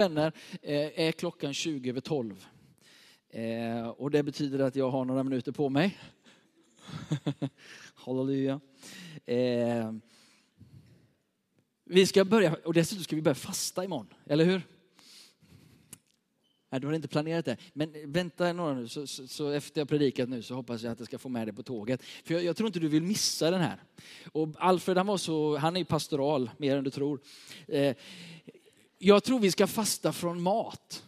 vänner eh, är klockan 20 över 12. Eh, och det betyder att jag har några minuter på mig. Halleluja. Eh, vi ska börja, och dessutom ska vi börja fasta imorgon, eller hur? Nej, du har inte planerat det. Men vänta några nu, så, så, så, efter jag predikat nu så hoppas jag att jag ska få med dig på tåget. För jag, jag tror inte du vill missa den här. Och Alfred han var så, han är pastoral mer än du tror. Eh, jag tror vi ska fasta från mat.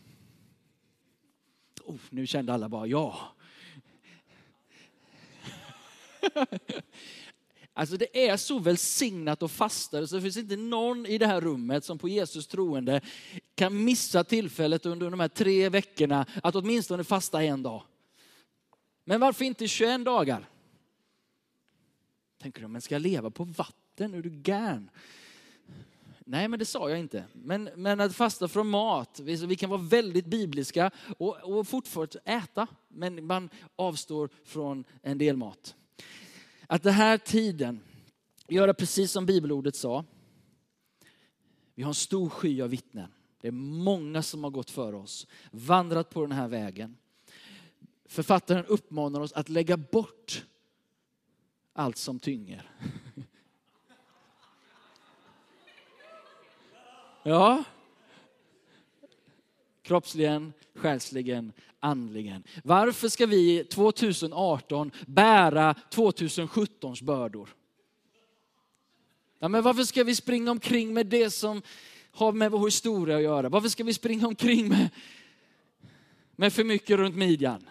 Oh, nu kände alla bara ja. Alltså det är så välsignat och fasta så det finns inte någon i det här rummet som på Jesus troende kan missa tillfället under de här tre veckorna att åtminstone fasta en dag. Men varför inte 21 dagar? Tänker du, men ska jag leva på vatten? Är du gärn? Nej, men det sa jag inte. Men, men att fasta från mat, vi, vi kan vara väldigt bibliska och, och fortfarande äta, men man avstår från en del mat. Att den här tiden, göra precis som bibelordet sa. Vi har en stor sky av vittnen. Det är många som har gått före oss, vandrat på den här vägen. Författaren uppmanar oss att lägga bort allt som tynger. Ja. Kroppsligen, själsligen, andligen. Varför ska vi 2018 bära 2017s bördor? Ja, men varför ska vi springa omkring med det som har med vår historia att göra? Varför ska vi springa omkring med, med för mycket runt midjan?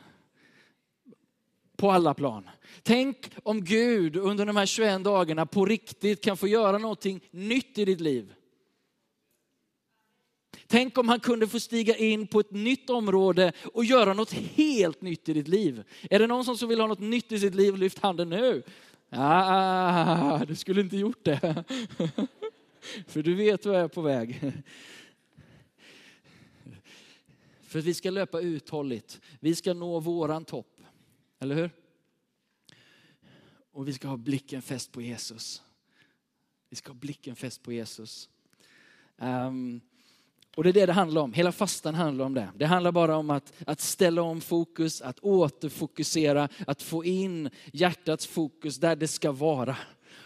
På alla plan. Tänk om Gud under de här 21 dagarna på riktigt kan få göra någonting nytt i ditt liv. Tänk om han kunde få stiga in på ett nytt område och göra något helt nytt i ditt liv. Är det någon som vill ha något nytt i sitt liv, lyft handen nu. Ah, du skulle inte gjort det. För du vet vad jag är på väg. För vi ska löpa uthålligt. Vi ska nå våran topp. Eller hur? Och vi ska ha blicken fäst på Jesus. Vi ska ha blicken fäst på Jesus. Um, och det är det det handlar om. Hela fastan handlar om det. Det handlar bara om att, att ställa om fokus, att återfokusera, att få in hjärtats fokus där det ska vara.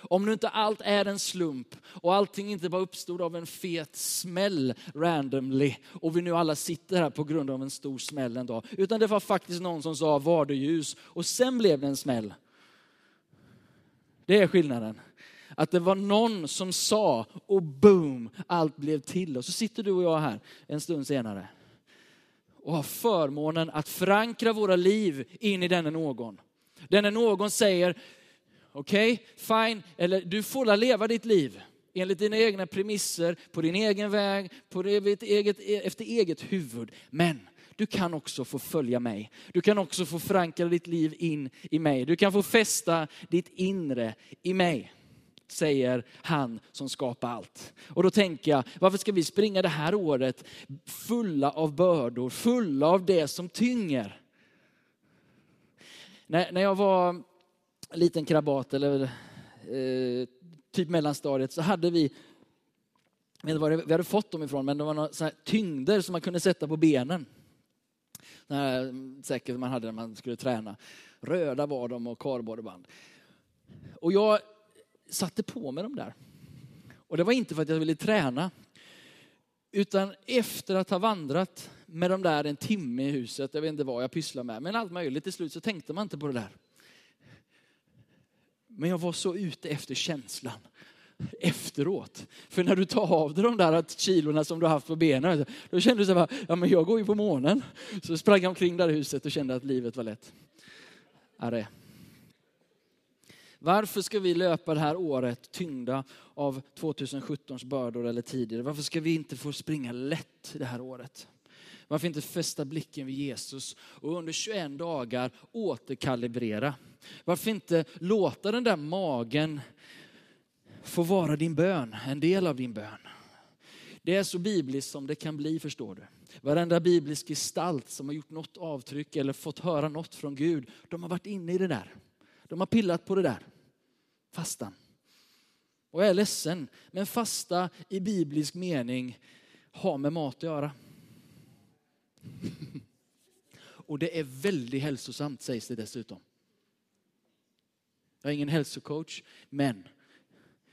Om nu inte allt är en slump och allting inte bara uppstod av en fet smäll randomly och vi nu alla sitter här på grund av en stor smäll en dag. Utan det var faktiskt någon som sa var det ljus och sen blev det en smäll. Det är skillnaden. Att det var någon som sa och boom, allt blev till. Och så sitter du och jag här en stund senare och har förmånen att förankra våra liv in i denna någon. Denne någon säger, okej, okay, fine, eller du får leva ditt liv enligt dina egna premisser, på din egen väg, på ditt eget, efter eget huvud. Men du kan också få följa mig. Du kan också få förankra ditt liv in i mig. Du kan få fästa ditt inre i mig säger han som skapar allt. Och då tänker jag, varför ska vi springa det här året fulla av bördor, fulla av det som tynger? När, när jag var liten krabat eller eh, typ mellanstadiet så hade vi jag vet inte var vi hade fått dem ifrån, men det var några tyngder som man kunde sätta på benen. Här, mm, säkert man hade när man skulle träna. Röda var de och kardborreband. Och jag satte på mig dem där. Och det var inte för att jag ville träna, utan efter att ha vandrat med de där en timme i huset, jag vet inte vad jag pysslar med, men allt möjligt, till slut så tänkte man inte på det där. Men jag var så ute efter känslan efteråt. För när du tar av dig de där kilorna som du har haft på benen, då kände du så här, ja men jag går ju på månen. Så sprang jag omkring där i huset och kände att livet var lätt. Arre. Varför ska vi löpa det här året tyngda av 2017s bördor eller tidigare? Varför ska vi inte få springa lätt det här året? Varför inte fästa blicken vid Jesus och under 21 dagar återkalibrera? Varför inte låta den där magen få vara din bön, en del av din bön? Det är så bibliskt som det kan bli förstår du. Varenda biblisk gestalt som har gjort något avtryck eller fått höra något från Gud, de har varit inne i det där. De har pillat på det där. Fastan. Och jag är ledsen, men fasta i biblisk mening har med mat att göra. Och det är väldigt hälsosamt sägs det dessutom. Jag är ingen hälsocoach, men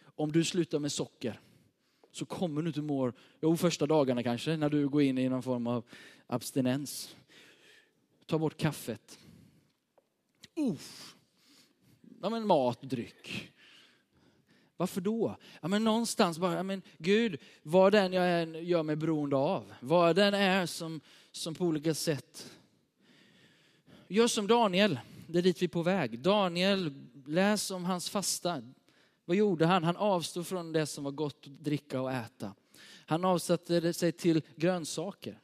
om du slutar med socker så kommer du inte må, jo första dagarna kanske, när du går in i någon form av abstinens. Ta bort kaffet. Uff. Ja, men mat, dryck. Varför då? Ja, men någonstans bara, ja, men Gud, vad den jag än gör mig beroende av, vad den är som, som på olika sätt Gör som Daniel, det är dit vi är på väg. Daniel, läs om hans fasta. Vad gjorde han? Han avstod från det som var gott att dricka och äta. Han avsatte sig till grönsaker.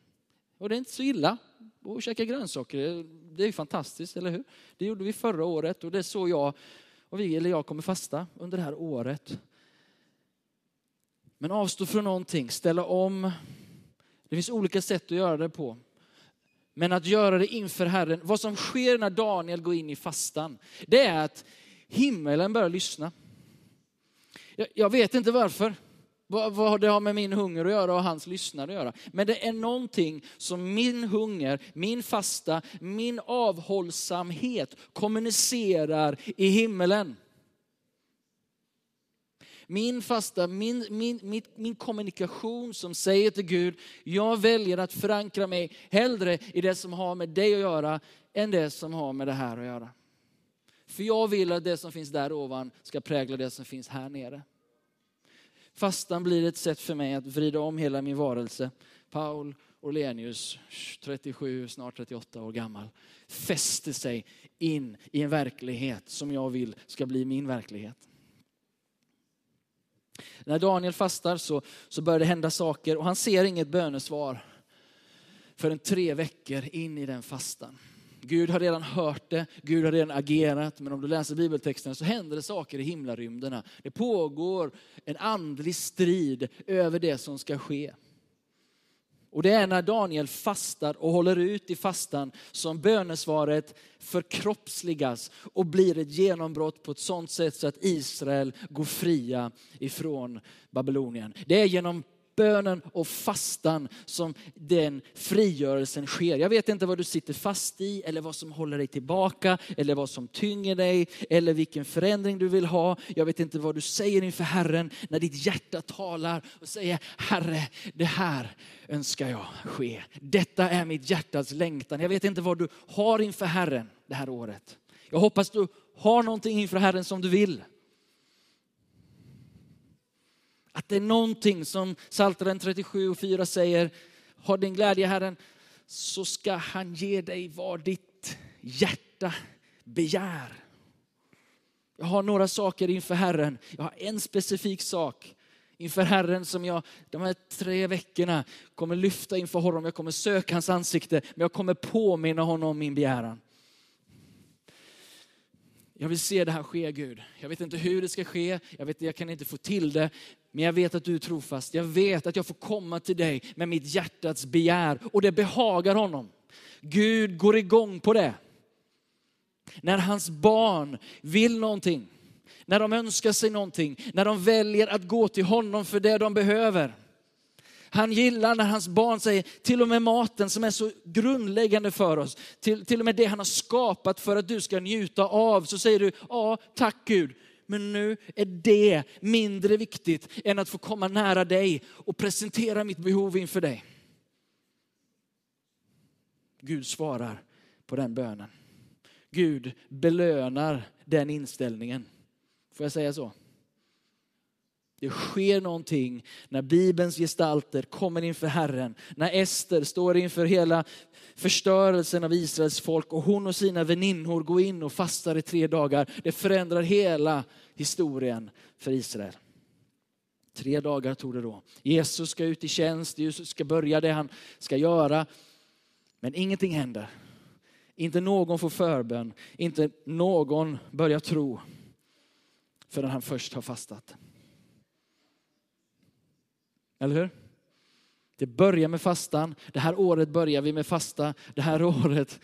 Och det är inte så illa och käka grönsaker. Det är fantastiskt, eller hur? Det gjorde vi förra året och det är så jag och vi, eller jag kommer fasta under det här året. Men avstå från någonting, ställa om. Det finns olika sätt att göra det på. Men att göra det inför Herren. Vad som sker när Daniel går in i fastan, det är att himmelen börjar lyssna. Jag vet inte varför. Vad det har med min hunger att göra och hans lyssnare att göra. Men det är någonting som min hunger, min fasta, min avhållsamhet kommunicerar i himmelen. Min fasta, min, min, min, min kommunikation som säger till Gud, jag väljer att förankra mig hellre i det som har med dig att göra, än det som har med det här att göra. För jag vill att det som finns där ovan ska prägla det som finns här nere. Fastan blir ett sätt för mig att vrida om hela min varelse. Paul Orlenius, 37, snart 38 år gammal, fäster sig in i en verklighet som jag vill ska bli min verklighet. När Daniel fastar så, så börjar det hända saker och han ser inget bönesvar förrän tre veckor in i den fastan. Gud har redan hört det, Gud har redan agerat, men om du läser bibeltexten så händer det saker i himlarymderna. Det pågår en andlig strid över det som ska ske. Och det är när Daniel fastar och håller ut i fastan som bönesvaret förkroppsligas och blir ett genombrott på ett sånt sätt så att Israel går fria ifrån Babylonien. Det är genom bönen och fastan som den frigörelsen sker. Jag vet inte vad du sitter fast i eller vad som håller dig tillbaka eller vad som tynger dig eller vilken förändring du vill ha. Jag vet inte vad du säger inför Herren när ditt hjärta talar och säger Herre, det här önskar jag ske. Detta är mitt hjärtas längtan. Jag vet inte vad du har inför Herren det här året. Jag hoppas du har någonting inför Herren som du vill. Att det är någonting som Psaltaren 37 och 4 säger, har din glädje Herren, så ska han ge dig vad ditt hjärta begär. Jag har några saker inför Herren. Jag har en specifik sak inför Herren som jag de här tre veckorna kommer lyfta inför honom. Jag kommer söka hans ansikte, men jag kommer påminna honom om min begäran. Jag vill se det här ske Gud. Jag vet inte hur det ska ske, jag, vet, jag kan inte få till det, men jag vet att du är trofast. Jag vet att jag får komma till dig med mitt hjärtats begär och det behagar honom. Gud går igång på det. När hans barn vill någonting, när de önskar sig någonting, när de väljer att gå till honom för det de behöver. Han gillar när hans barn säger, till och med maten som är så grundläggande för oss, till, till och med det han har skapat för att du ska njuta av, så säger du, ja tack Gud, men nu är det mindre viktigt än att få komma nära dig och presentera mitt behov inför dig. Gud svarar på den bönen. Gud belönar den inställningen. Får jag säga så? Det sker någonting när Bibelns gestalter kommer inför Herren. När Ester står inför hela förstörelsen av Israels folk och hon och sina väninnor går in och fastar i tre dagar. Det förändrar hela historien för Israel. Tre dagar tog det då. Jesus ska ut i tjänst, Jesus ska börja det han ska göra. Men ingenting händer. Inte någon får förbön, inte någon börjar tro förrän han först har fastat. Eller hur? Det börjar med fastan. Det här året börjar vi med fasta. Det här året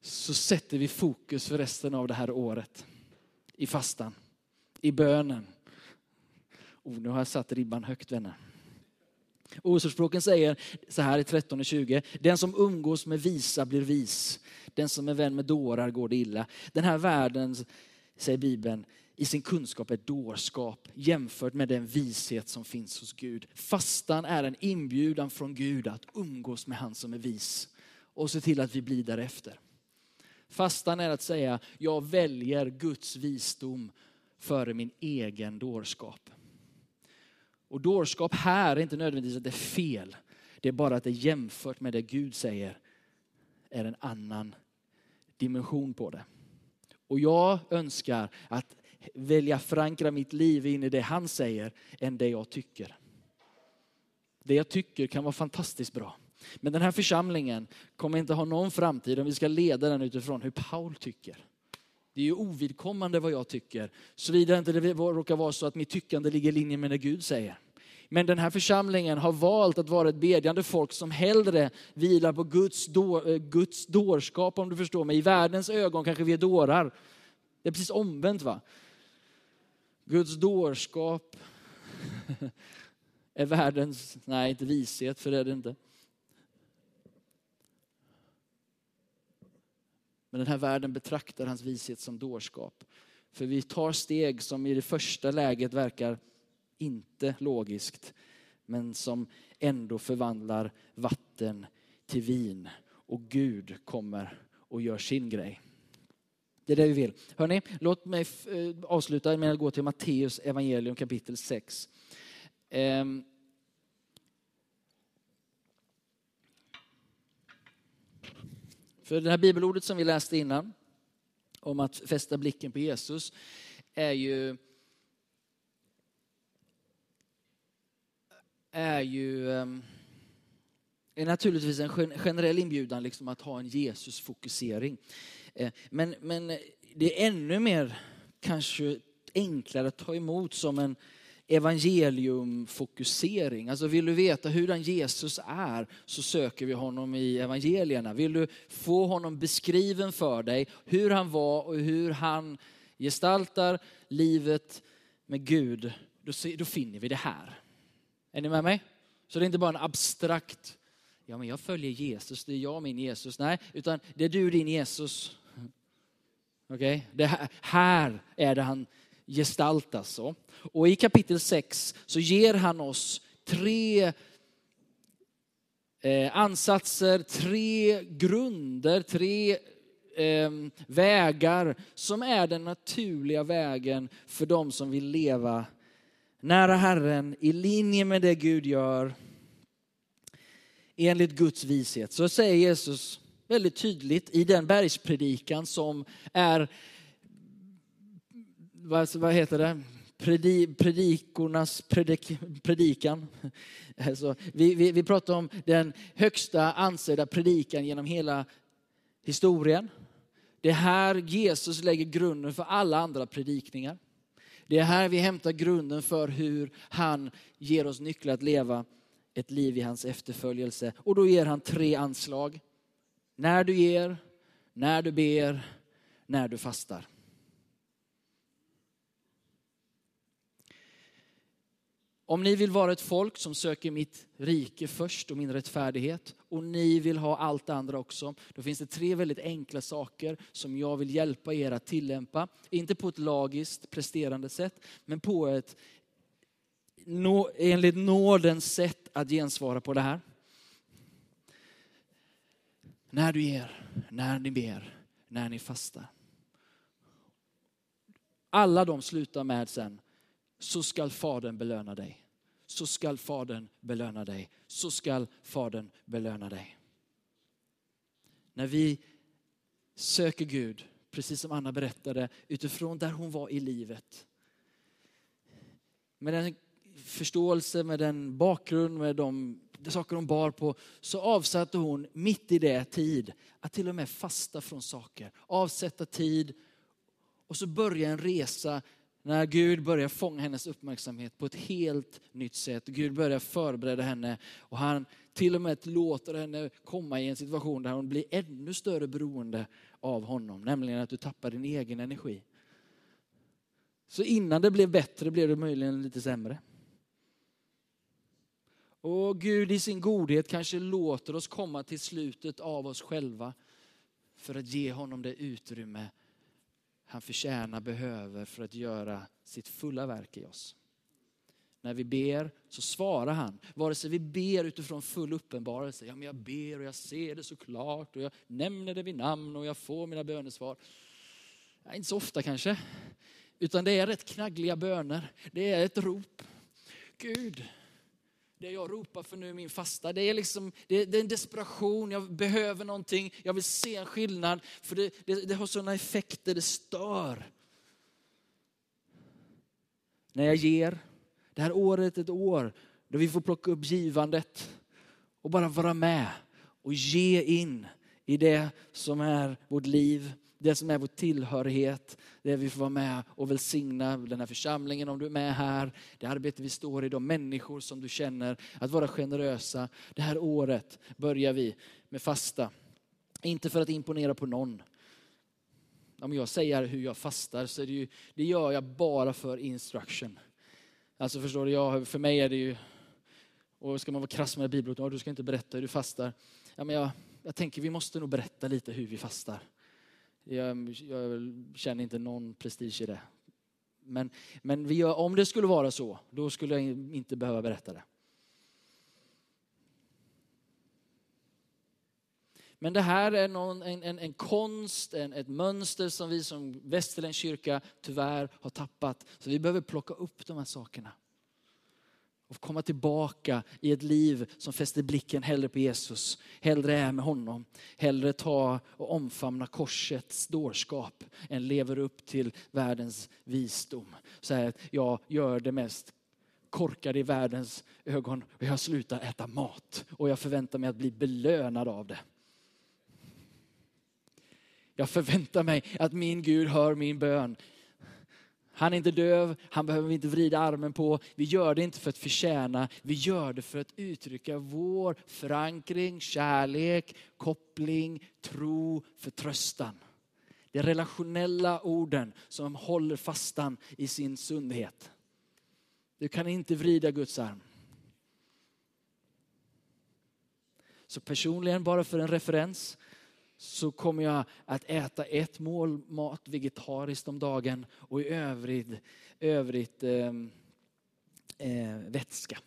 så sätter vi fokus för resten av det här året i fastan, i bönen. Oh, nu har jag satt ribban högt vänner. Ordspråken säger så här i 13 och 20. Den som umgås med visa blir vis. Den som är vän med dårar går det illa. Den här världen, säger Bibeln, i sin kunskap är dårskap jämfört med den vishet som finns hos Gud. Fastan är en inbjudan från Gud att umgås med han som är vis och se till att vi blir därefter. Fastan är att säga, jag väljer Guds visdom före min egen dårskap. Och dårskap här är inte nödvändigtvis att det är fel. Det är bara att det jämfört med det Gud säger är en annan dimension på det. Och jag önskar att välja förankra mitt liv in i det han säger än det jag tycker. Det jag tycker kan vara fantastiskt bra. Men den här församlingen kommer inte ha någon framtid om vi ska leda den utifrån hur Paul tycker. Det är ju ovidkommande vad jag tycker, såvida inte det råkar vara så att mitt tyckande ligger i linje med det Gud säger. Men den här församlingen har valt att vara ett bedjande folk som hellre vilar på Guds, då, eh, Guds dårskap, om du förstår mig. I världens ögon kanske vi är dårar. Det är precis omvänt va? Guds dårskap är världens, nej inte vishet, för det är det inte. Men den här världen betraktar hans vishet som dårskap. För vi tar steg som i det första läget verkar inte logiskt, men som ändå förvandlar vatten till vin. Och Gud kommer och gör sin grej. Det är det vi vill. Hörrni, låt mig eh, avsluta med att gå till Matteus evangelium kapitel 6. Ehm. För det här bibelordet som vi läste innan, om att fästa blicken på Jesus, är ju är ju ehm, är naturligtvis en generell inbjudan liksom att ha en Jesusfokusering. Eh, men, men det är ännu mer kanske enklare att ta emot som en evangeliumfokusering. Alltså vill du veta hur Jesus är så söker vi honom i evangelierna. Vill du få honom beskriven för dig, hur han var och hur han gestaltar livet med Gud, då, då finner vi det här. Är ni med mig? Så det är inte bara en abstrakt, ja men jag följer Jesus, det är jag min Jesus. Nej, utan det är du din Jesus. Okay? Det här, här är det han gestaltas. Så. Och i kapitel 6 så ger han oss tre eh, ansatser, tre grunder, tre eh, vägar som är den naturliga vägen för de som vill leva nära Herren, i linje med det Gud gör, enligt Guds vishet. Så säger Jesus väldigt tydligt i den bergspredikan som är, vad, heter det? predikornas predik, predikan. Alltså, vi, vi, vi pratar om den högsta ansedda predikan genom hela historien. Det är här Jesus lägger grunden för alla andra predikningar. Det är här vi hämtar grunden för hur han ger oss nycklar att leva ett liv i hans efterföljelse. Och då ger han tre anslag. När du ger, när du ber, när du fastar. Om ni vill vara ett folk som söker mitt rike först och min rättfärdighet och ni vill ha allt det andra också, då finns det tre väldigt enkla saker som jag vill hjälpa er att tillämpa. Inte på ett lagiskt presterande sätt, men på ett enligt nådens sätt att gensvara på det här. När du ger, när ni ber, när ni fastar. Alla de slutar med sen, så skall Fadern belöna dig så skall Fadern belöna dig. Så skall Fadern belöna dig. När vi söker Gud, precis som Anna berättade, utifrån där hon var i livet. Med den förståelse, med den bakgrund, med de, de saker hon bar på, så avsatte hon mitt i det tid att till och med fasta från saker. Avsätta tid och så börja en resa när Gud börjar fånga hennes uppmärksamhet på ett helt nytt sätt. Gud börjar förbereda henne och han till och med låter henne komma i en situation där hon blir ännu större beroende av honom. Nämligen att du tappar din egen energi. Så innan det blev bättre blev det möjligen lite sämre. Och Gud i sin godhet kanske låter oss komma till slutet av oss själva för att ge honom det utrymme han förtjänar, behöver för att göra sitt fulla verk i oss. När vi ber så svarar han. Vare sig vi ber utifrån full uppenbarelse, ja men jag ber och jag ser det såklart och jag nämner det vid namn och jag får mina bönesvar. Ja, inte så ofta kanske, utan det är rätt knaggliga böner. Det är ett rop. Gud, det jag ropar för nu i min fasta, det är, liksom, det, det är en desperation, jag behöver någonting, jag vill se en skillnad, för det, det, det har sådana effekter, det stör. När jag ger, det här året är ett år då vi får plocka upp givandet och bara vara med och ge in i det som är vårt liv, det som är vår tillhörighet, det vi får vara med och välsigna den här församlingen om du är med här, det arbete vi står i, de människor som du känner, att vara generösa. Det här året börjar vi med fasta. Inte för att imponera på någon. Om jag säger hur jag fastar så är det ju, det gör jag bara för instruction. Alltså förstår du, jag, för mig är det ju, och ska man vara krass med bibelordet, du ska inte berätta hur du fastar. Ja, men jag, jag tänker vi måste nog berätta lite hur vi fastar. Jag, jag känner inte någon prestige i det. Men, men vi gör, om det skulle vara så, då skulle jag inte behöva berätta det. Men det här är någon, en, en, en konst, en, ett mönster som vi som Västerländsk kyrka tyvärr har tappat. Så vi behöver plocka upp de här sakerna. Och komma tillbaka i ett liv som fäster blicken hellre på Jesus, hellre är med honom, hellre ta och omfamna korsets dårskap än lever upp till världens visdom. Så här, jag gör det mest korkade i världens ögon och jag slutar äta mat och jag förväntar mig att bli belönad av det. Jag förväntar mig att min Gud hör min bön. Han är inte döv, han behöver vi inte vrida armen på. Vi gör det inte för att förtjäna, vi gör det för att uttrycka vår förankring, kärlek, koppling, tro, förtröstan. Det relationella orden som håller fastan i sin sundhet. Du kan inte vrida Guds arm. Så personligen, bara för en referens, så kommer jag att äta ett mål mat vegetariskt om dagen och i övrigt, övrigt eh, eh, vätska.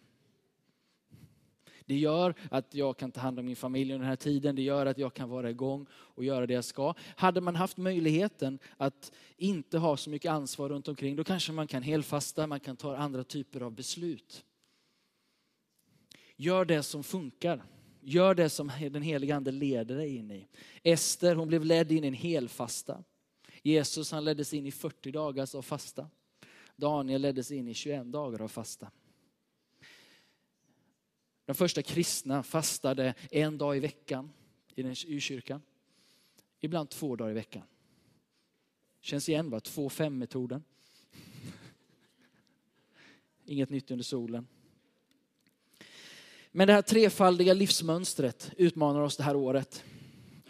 Det gör att jag kan ta hand om min familj under den här tiden. Det gör att jag kan vara igång och göra det jag ska. Hade man haft möjligheten att inte ha så mycket ansvar runt omkring, då kanske man kan helfasta, man kan ta andra typer av beslut. Gör det som funkar. Gör det som den heliga ande leder dig in i. Ester hon blev ledd in i en helfasta. Jesus han leddes in i 40 dagars av fasta. Daniel leddes in i 21 dagar av fasta. De första kristna fastade en dag i veckan i den kyrkan. Ibland två dagar i veckan. Känns igen va? 2-5-metoden. Inget nytt under solen. Men det här trefaldiga livsmönstret utmanar oss det här året.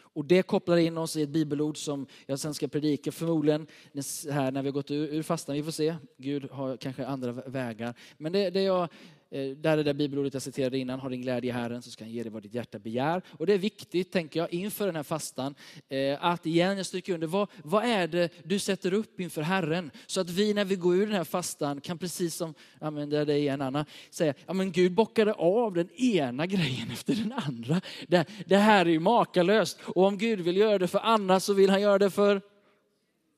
Och det kopplar in oss i ett bibelord som jag sen ska predika förmodligen här när vi har gått ur, ur fastan. Vi får se. Gud har kanske andra vägar. Men det, det jag Eh, där är det bibelordet jag citerade innan, har din glädje i Herren så ska han ge dig vad ditt hjärta begär. Och det är viktigt, tänker jag, inför den här fastan, eh, att igen, jag stryker under, vad, vad är det du sätter upp inför Herren? Så att vi när vi går ur den här fastan kan precis som, använder det igen Anna, säga, ja men Gud bockade av den ena grejen efter den andra. Det, det här är ju makalöst. Och om Gud vill göra det för Anna så vill han göra det för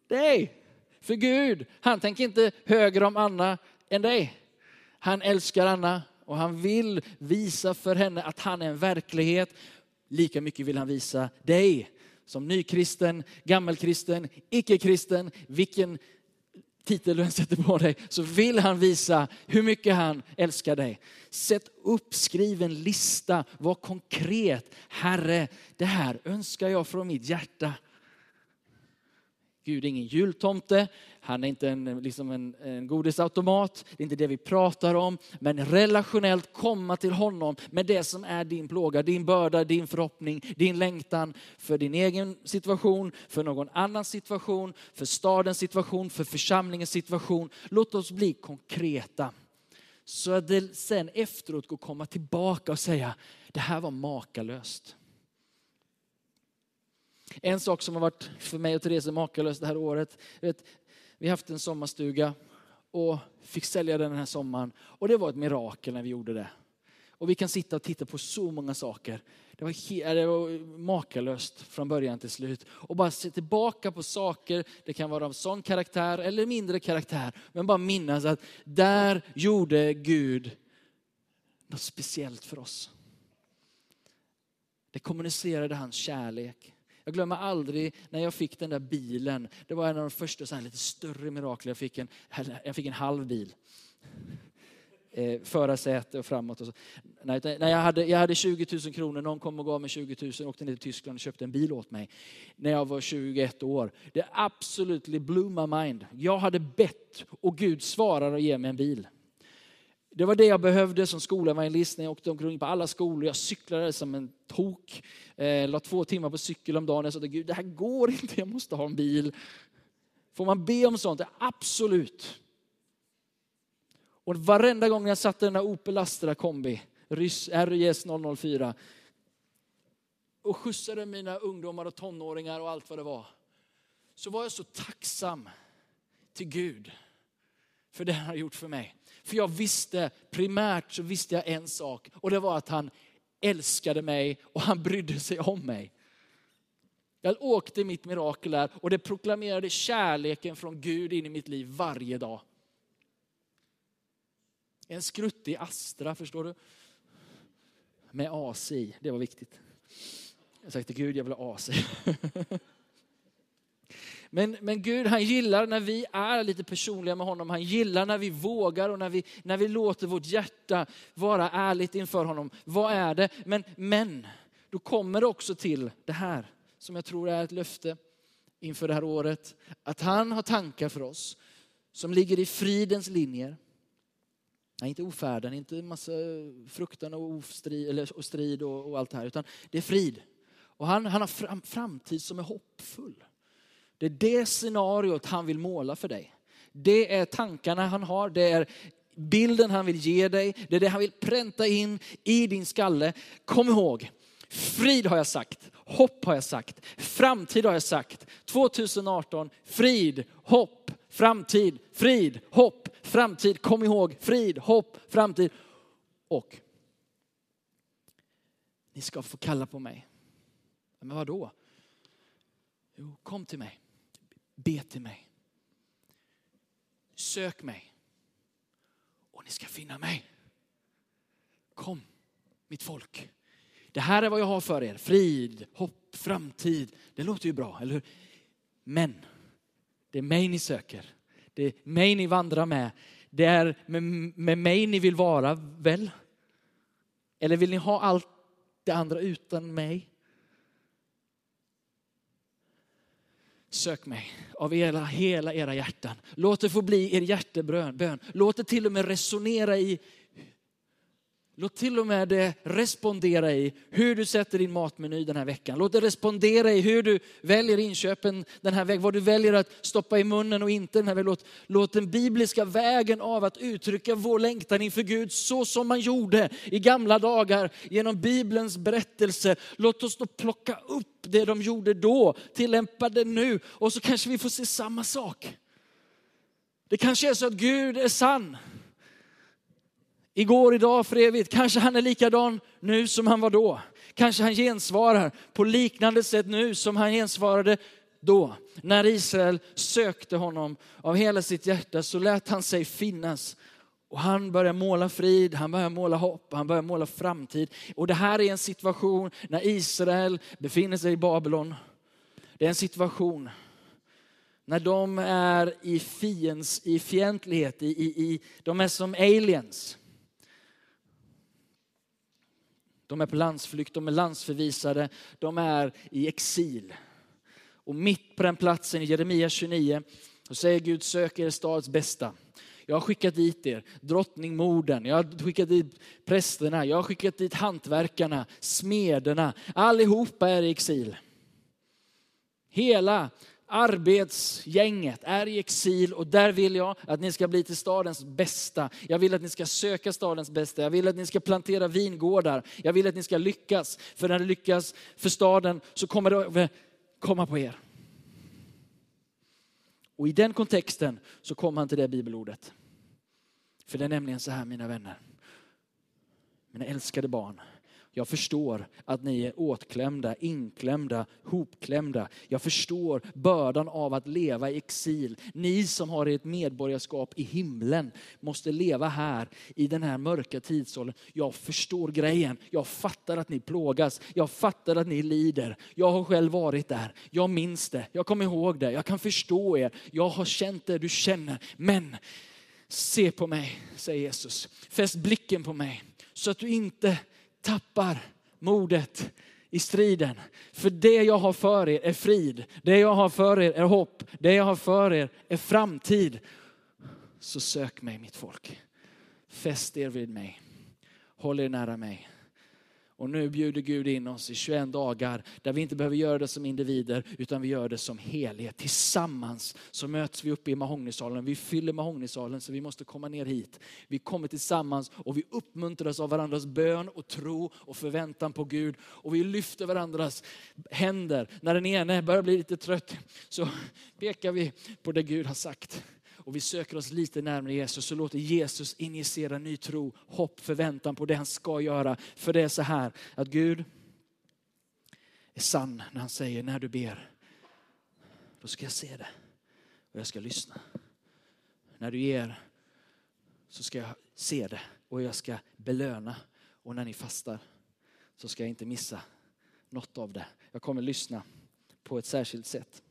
dig. För Gud, han tänker inte högre om Anna än dig. Han älskar Anna och han vill visa för henne att han är en verklighet. Lika mycket vill han visa dig som nykristen, gammelkristen, icke-kristen, vilken titel du än sätter på dig, så vill han visa hur mycket han älskar dig. Sätt upp, skriv en lista, var konkret. Herre, det här önskar jag från mitt hjärta. Gud är ingen jultomte, han är inte en, liksom en, en godisautomat, det är inte det vi pratar om. Men relationellt komma till honom med det som är din plåga, din börda, din förhoppning, din längtan för din egen situation, för någon annans situation, för stadens situation, för församlingens situation. Låt oss bli konkreta. Så att det sen efteråt går att komma tillbaka och säga, det här var makalöst. En sak som har varit för mig och Therese makalöst det här året, vet, vi har haft en sommarstuga och fick sälja den den här sommaren. Och det var ett mirakel när vi gjorde det. Och vi kan sitta och titta på så många saker. Det var, det var makalöst från början till slut. Och bara se tillbaka på saker, det kan vara av sån karaktär eller mindre karaktär. Men bara minnas att där gjorde Gud något speciellt för oss. Det kommunicerade hans kärlek. Jag glömmer aldrig när jag fick den där bilen. Det var en av de första så här, lite större mirakler jag fick. En, jag fick en halv bil. Eh, förarsäte och framåt. Och så. Nej, nej, jag, hade, jag hade 20 000 kronor, någon kom och gav mig 20 000, åkte ner till Tyskland och köpte en bil åt mig. När jag var 21 år. Det absolut blew my mind. Jag hade bett och Gud svarade och ger mig en bil. Det var det jag behövde som skolevangelist när jag åkte omkring på alla skolor. Jag cyklade som en tok. Eh, la två timmar på cykel om dagen. Jag sa Gud, det här går inte, jag måste ha en bil. Får man be om sånt? Absolut. Och varenda gång jag satte den där Opel Astra kombi, RJS 004, och skjutsade mina ungdomar och tonåringar och allt vad det var, så var jag så tacksam till Gud för det han har gjort för mig. För jag visste, primärt så visste jag en sak och det var att han älskade mig och han brydde sig om mig. Jag åkte mitt mirakel där och det proklamerade kärleken från Gud in i mitt liv varje dag. En skruttig Astra, förstår du? Med AC i, det var viktigt. Jag sa till Gud, jag vill ha AC. Men, men Gud han gillar när vi är lite personliga med honom. Han gillar när vi vågar och när vi, när vi låter vårt hjärta vara ärligt inför honom. Vad är det? Men, men då kommer det också till det här som jag tror är ett löfte inför det här året. Att han har tankar för oss som ligger i fridens linjer. Nej, inte ofärden, inte massa fruktan och, ostrid, eller, och strid och, och, allt det här, utan det är frid. Och han, han har fram, framtid som är hoppfull. Det är det scenariot han vill måla för dig. Det är tankarna han har, det är bilden han vill ge dig, det är det han vill pränta in i din skalle. Kom ihåg, frid har jag sagt, hopp har jag sagt, framtid har jag sagt. 2018, frid, hopp, framtid, frid, hopp, framtid. Kom ihåg, frid, hopp, framtid. Och ni ska få kalla på mig. Men vadå? Jo, kom till mig. Be till mig. Sök mig. Och ni ska finna mig. Kom, mitt folk. Det här är vad jag har för er. Frid, hopp, framtid. Det låter ju bra, eller hur? Men det är mig ni söker. Det är mig ni vandrar med. Det är med, med mig ni vill vara, väl? Eller vill ni ha allt det andra utan mig? Sök mig av era, hela era hjärtan. Låt det få bli er hjärtebön. Låt det till och med resonera i Låt till och med det respondera i hur du sätter din matmeny den här veckan. Låt det respondera i hur du väljer inköpen den här veckan, vad du väljer att stoppa i munnen och inte den här veckan. Låt, låt den bibliska vägen av att uttrycka vår längtan inför Gud så som man gjorde i gamla dagar genom Bibelns berättelse. Låt oss då plocka upp det de gjorde då, tillämpa det nu och så kanske vi får se samma sak. Det kanske är så att Gud är sann igår, idag, för evigt. Kanske han är likadan nu som han var då. Kanske han gensvarar på liknande sätt nu som han gensvarade då. När Israel sökte honom av hela sitt hjärta så lät han sig finnas. Och han börjar måla frid, han börjar måla hopp, han börjar måla framtid. Och det här är en situation när Israel befinner sig i Babylon. Det är en situation när de är i fiends, i fientlighet, i, i, i, de är som aliens. De är på landsflykt, de är landsförvisade, de är i exil. Och mitt på den platsen i Jeremia 29 så säger Gud, sök er stads bästa. Jag har skickat dit er, drottningmorden, jag har skickat dit prästerna, jag har skickat dit hantverkarna, smederna. Allihopa är i exil. Hela arbetsgänget är i exil och där vill jag att ni ska bli till stadens bästa. Jag vill att ni ska söka stadens bästa. Jag vill att ni ska plantera vingårdar. Jag vill att ni ska lyckas. För när det lyckas för staden så kommer det komma på er. Och i den kontexten så kom han till det bibelordet. För det är nämligen så här mina vänner, mina älskade barn. Jag förstår att ni är åtklämda, inklämda, hopklämda. Jag förstår bördan av att leva i exil. Ni som har ett medborgarskap i himlen måste leva här i den här mörka tidsåldern. Jag förstår grejen. Jag fattar att ni plågas. Jag fattar att ni lider. Jag har själv varit där. Jag minns det. Jag kommer ihåg det. Jag kan förstå er. Jag har känt det du känner. Men se på mig, säger Jesus. Fäst blicken på mig så att du inte tappar modet i striden. För det jag har för er är frid. Det jag har för er är hopp. Det jag har för er är framtid. Så sök mig mitt folk. Fäst er vid mig. Håll er nära mig. Och nu bjuder Gud in oss i 21 dagar där vi inte behöver göra det som individer utan vi gör det som helhet. Tillsammans så möts vi uppe i Mahognisalen. Vi fyller Mahognisalen så vi måste komma ner hit. Vi kommer tillsammans och vi uppmuntras av varandras bön och tro och förväntan på Gud. Och vi lyfter varandras händer. När den ene börjar bli lite trött så pekar vi på det Gud har sagt och vi söker oss lite närmare Jesus så låter Jesus injicera ny tro, hopp, förväntan på det han ska göra. För det är så här att Gud är sann när han säger när du ber, då ska jag se det och jag ska lyssna. När du ger så ska jag se det och jag ska belöna. Och när ni fastar så ska jag inte missa något av det. Jag kommer lyssna på ett särskilt sätt.